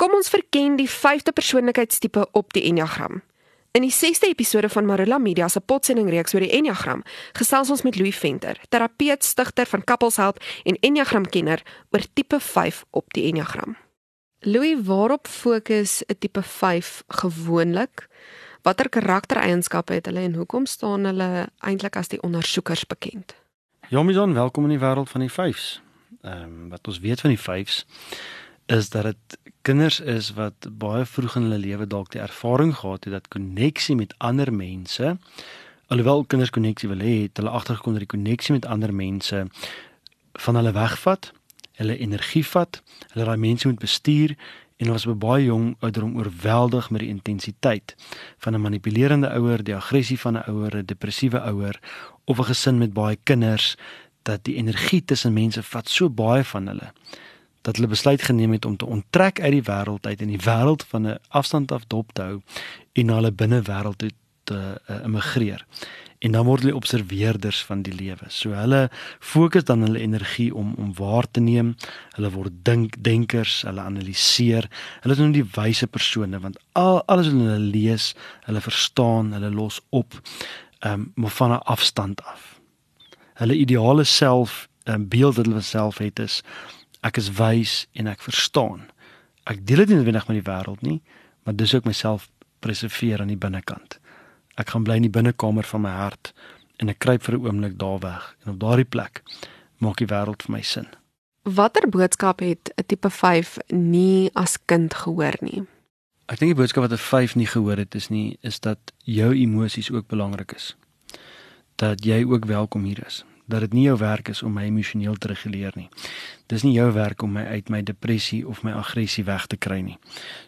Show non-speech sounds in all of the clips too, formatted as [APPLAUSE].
Kom ons verken die 5de persoonlikheidstipe op die Enneagram. In die 6de episode van Marula Media se potsendingreeks oor die Enneagram, gesels ons met Louis Venter, terapeut, stigter van Couples Help en Enneagramkenner oor tipe 5 op die Enneagram. Louis, waarop fokus 'n tipe 5 gewoonlik? Watter karaktereienskappe het hulle en hoekom staan hulle eintlik as die ondersoekers bekend? Jomison, welkom in die wêreld van die 5s. Ehm um, wat ons weet van die 5s is dat dit kinders is wat baie vroeg in hulle lewe dalk die ervaring gehad het dat koneksie met ander mense alhoewel kinders koneksie wil hê, het hulle agtergekom dat die koneksie met ander mense van hulle wegvat, hulle energie vat, hulle daai mense moet bestuur en hulle was by baie jong ouderdom oorweldig met die intensiteit van 'n manipulerende ouer, die aggressie van 'n ouer, 'n depressiewe ouer of 'n gesin met baie kinders dat die energie tussen mense vat so baie van hulle dat hulle besluit geneem het om te onttrek uit die wêreld uit en die wêreld van 'n afstand af dop te hou en na hulle binnewêreld toe te uh, immigreer. En dan word hulle observeerders van die lewe. So hulle fokus dan hulle energie om om waar te neem. Hulle word dink denkers, hulle analiseer. Hulle is nou die wyse persone want al alles wat hulle lees, hulle verstaan, hulle los op um maar van 'n afstand af. Hulle ideale self, 'n um, beeld wat hulle self het is ek is wys en ek verstaan. Ek deel dit nie noodwendig met die wêreld nie, maar dis ook myself preserveer aan die binnekant. Ek gaan bly in die binnekamer van my hart en ek kruip vir 'n oomblik daar weg en op daardie plek maak die wêreld vir my sin. Watter boodskap het 'n tipe 5 nie as kind gehoor nie? Ek dink die boodskap wat 'n 5 nie gehoor het is nie is dat jou emosies ook belangrik is. Dat jy ook welkom hier is dat dit nie jou werk is om my emosioneel te reguleer nie. Dis nie jou werk om my uit my depressie of my aggressie weg te kry nie.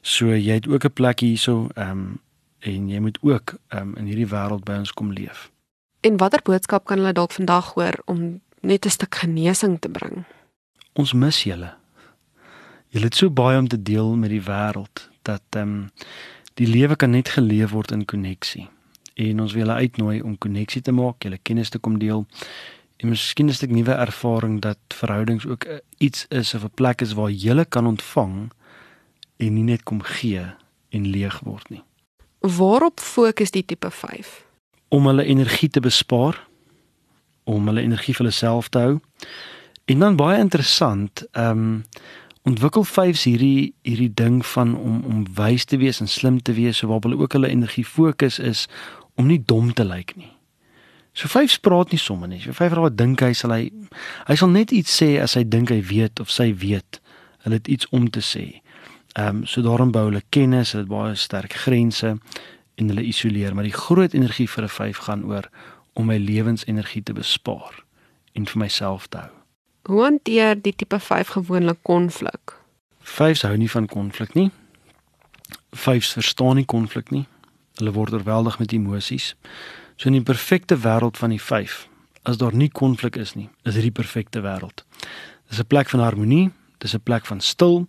So jy het ook 'n plek hierso, ehm um, en jy moet ook ehm um, in hierdie wêreld by ons kom leef. En watter boodskap kan hulle dalk vandag hoor om net 'n stuk genesing te bring? Ons mis julle. Julle het so baie om te deel met die wêreld dat ehm um, die lewe kan net geleef word in koneksie. En ons wil julle uitnooi om koneksie te maak, julle kennis te kom deel en miskien 'n stuk nuwe ervaring dat verhoudings ook iets is of 'n plek is waar jy kan ontvang en nie net kom gee en leeg word nie. Waarop fokus die tipe 5? Om hulle energie te bespaar, om hulle energie vir hulle self te hou. En dan baie interessant, ehm um, ontwikkel 5s hierdie hierdie ding van om om wys te wees en slim te wees, so waar hulle ook hulle energie fokus is om nie dom te lyk nie. So vyf praat nie sommer nie. So vyf raai dink hy sal hy hy sal net iets sê as hy dink hy weet of sy weet. Hulle het iets om te sê. Ehm um, so daarom bou hulle kennis, hulle het baie sterk grense en hulle isoleer, maar die groot energie vir 'n vyf gaan oor om my lewensenergie te bespaar en vir myself te hou. Hoe hanteer die tipe 5 gewoonlik konflik? Vyfs hou nie van konflik nie. Vyfs verstaan nie konflik nie. Hulle word oorweldig met emosies. So in die perfekte wêreld van die 5, as daar nie konflik is nie, is dit die perfekte wêreld. Dis 'n plek van harmonie, dis 'n plek van stil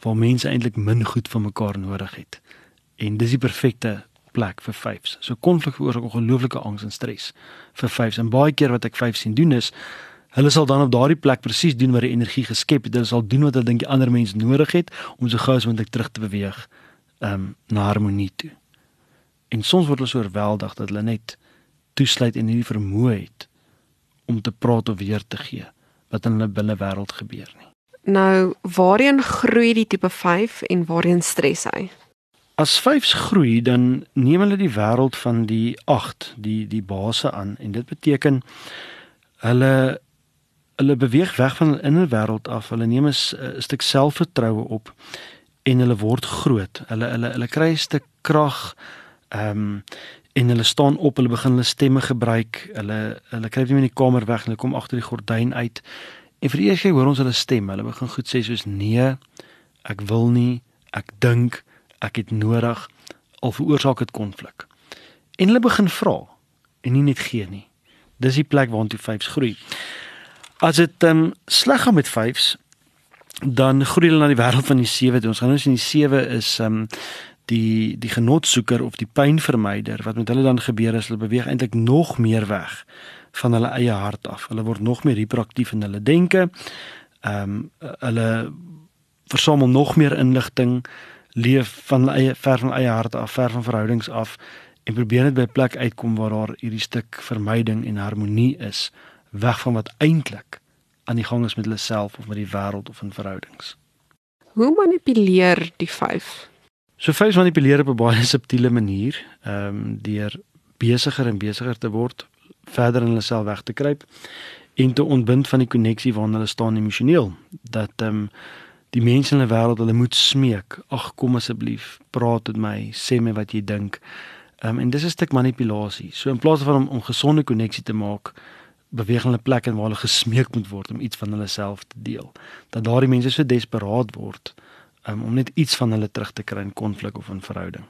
waar mense eintlik min goed van mekaar nodig het. En dis die perfekte plek vir 5s. So konflik veroorsaak ongelooflike angs en stres vir 5s. En baie keer wat ek 5s sien doen is hulle sal dan op daardie plek presies doen wat die energie geskep het. Hulle sal doen wat hulle dink die ander mens nodig het om so gou as moontlik terug te beweeg ehm um, na harmonie toe. En soms word hulle so oorweldig dat hulle net toesluit en nie die vermoë het om te praat of weer te gee wat in hulle binne wêreld gebeur nie. Nou, waarheen groei die tipe 5 en waarheen stres hy? As 5s groei, dan neem hulle die wêreld van die 8, die die base aan en dit beteken hulle hulle beweeg weg van hulle innerlike wêreld af. Hulle neem 'n stuk selfvertroue op en hulle word groot. Hulle hulle hulle kry 'n stuk krag ehm um, en hulle staan op, hulle begin hulle stemme gebruik. Hulle hulle kry nie meer in die kamer weg, hulle kom agter die gordyn uit. En vir eers hoor ons hulle stem. Hulle begin goed sê soos nee, ek wil nie, ek dink, ek het nodig al veroorsaak dit konflik. En hulle begin vra en nie net gee nie. Dis die plek waartoe vyfs groei. As dit ehm um, sleg gaan met vyfs, dan groei hulle na die wêreld van die sewe. Ons gaan nou sien die sewe is ehm um, die die genotsoeker of die pynvermyder wat met hulle dan gebeur is hulle beweeg eintlik nog meer weg van hulle eie hart af. Hulle word nog meer hiperaktief in hulle denke. Ehm um, hulle versamel nog meer inligting, leef van eie ver van eie hart af, ver van verhoudings af en probeer net by 'n plek uitkom waar daar hierdie stuk vermyding en harmonie is, weg van wat eintlik aan die gang is met hulle self of met die wêreld of in verhoudings. Hoe manipuleer die 5? So vyf manipuleer op 'n baie [LAUGHS] subtiele manier, ehm um, deur besiger en besiger te word, verder in hulle self weg te kruip en te ontbind van die koneksie waarna hulle staan emosioneel. Dat ehm um, die mense in hulle wêreld hulle moet smeek, ag kom asseblief, praat met my, sê my wat jy dink. Ehm um, en dis 'n stuk manipulasie. So in plaas van om, om gesonde koneksie te maak, beweeg hulle plek en waar hulle gesmeek moet word om iets van hulle self te deel. Dat daardie mense so desperaat word um, om net iets van hulle terug te kry in konflik of in verhouding.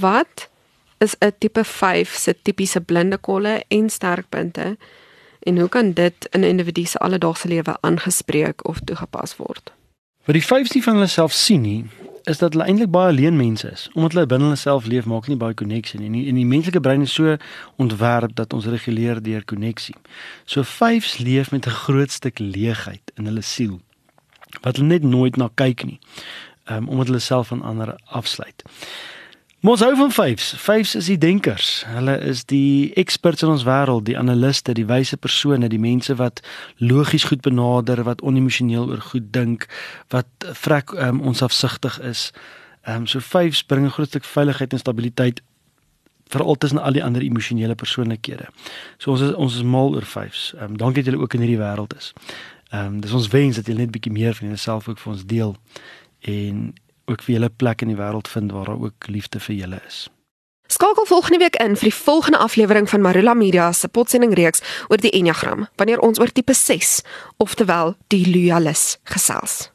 Wat is 'n tipe 5 se tipiese blinde kolle en sterkpunte en hoe kan dit in 'n individu se alledaagse lewe aangespreek of toegepas word? Wat die 5s nie van hulle self sien nie, is dat hulle eintlik baie alleen mense is. Omdat hulle binne hulle self leef, maak nie baie koneksie nie. En die, die menslike brein is so ontwerp dat ons reguleer deur koneksie. So 5s leef met 'n groot stuk leegheid in hulle siel wat hulle net nooit na kyk nie. Um, omdat hulle self van ander afsluit. Ons hou van vyfs. Vyfs is die denkers. Hulle is die experts in ons wêreld, die analiste, die wyse persone, die mense wat logies goed benader, wat onemosioneel oor goed dink, wat vrek um, ons afsigtig is. Ehm um, so vyfs bring 'n groot stuk veiligheid en stabiliteit veral tussen al die ander emosionele persoonlikhede. So ons is ons is mal oor vyfs. Ehm um, dankie dat julle ook in hierdie wêreld is. Ehm um, dis ons wens dat jy net bietjie meer van jouself ook vir ons deel en ook vir julle plek in die wêreld vind waar daar ook liefde vir julle is. Skakel volgende week in vir die volgende aflewering van Marula Media se potsending reeks oor die Enneagram wanneer ons oor tipe 6 oftewel die loyalis gesels.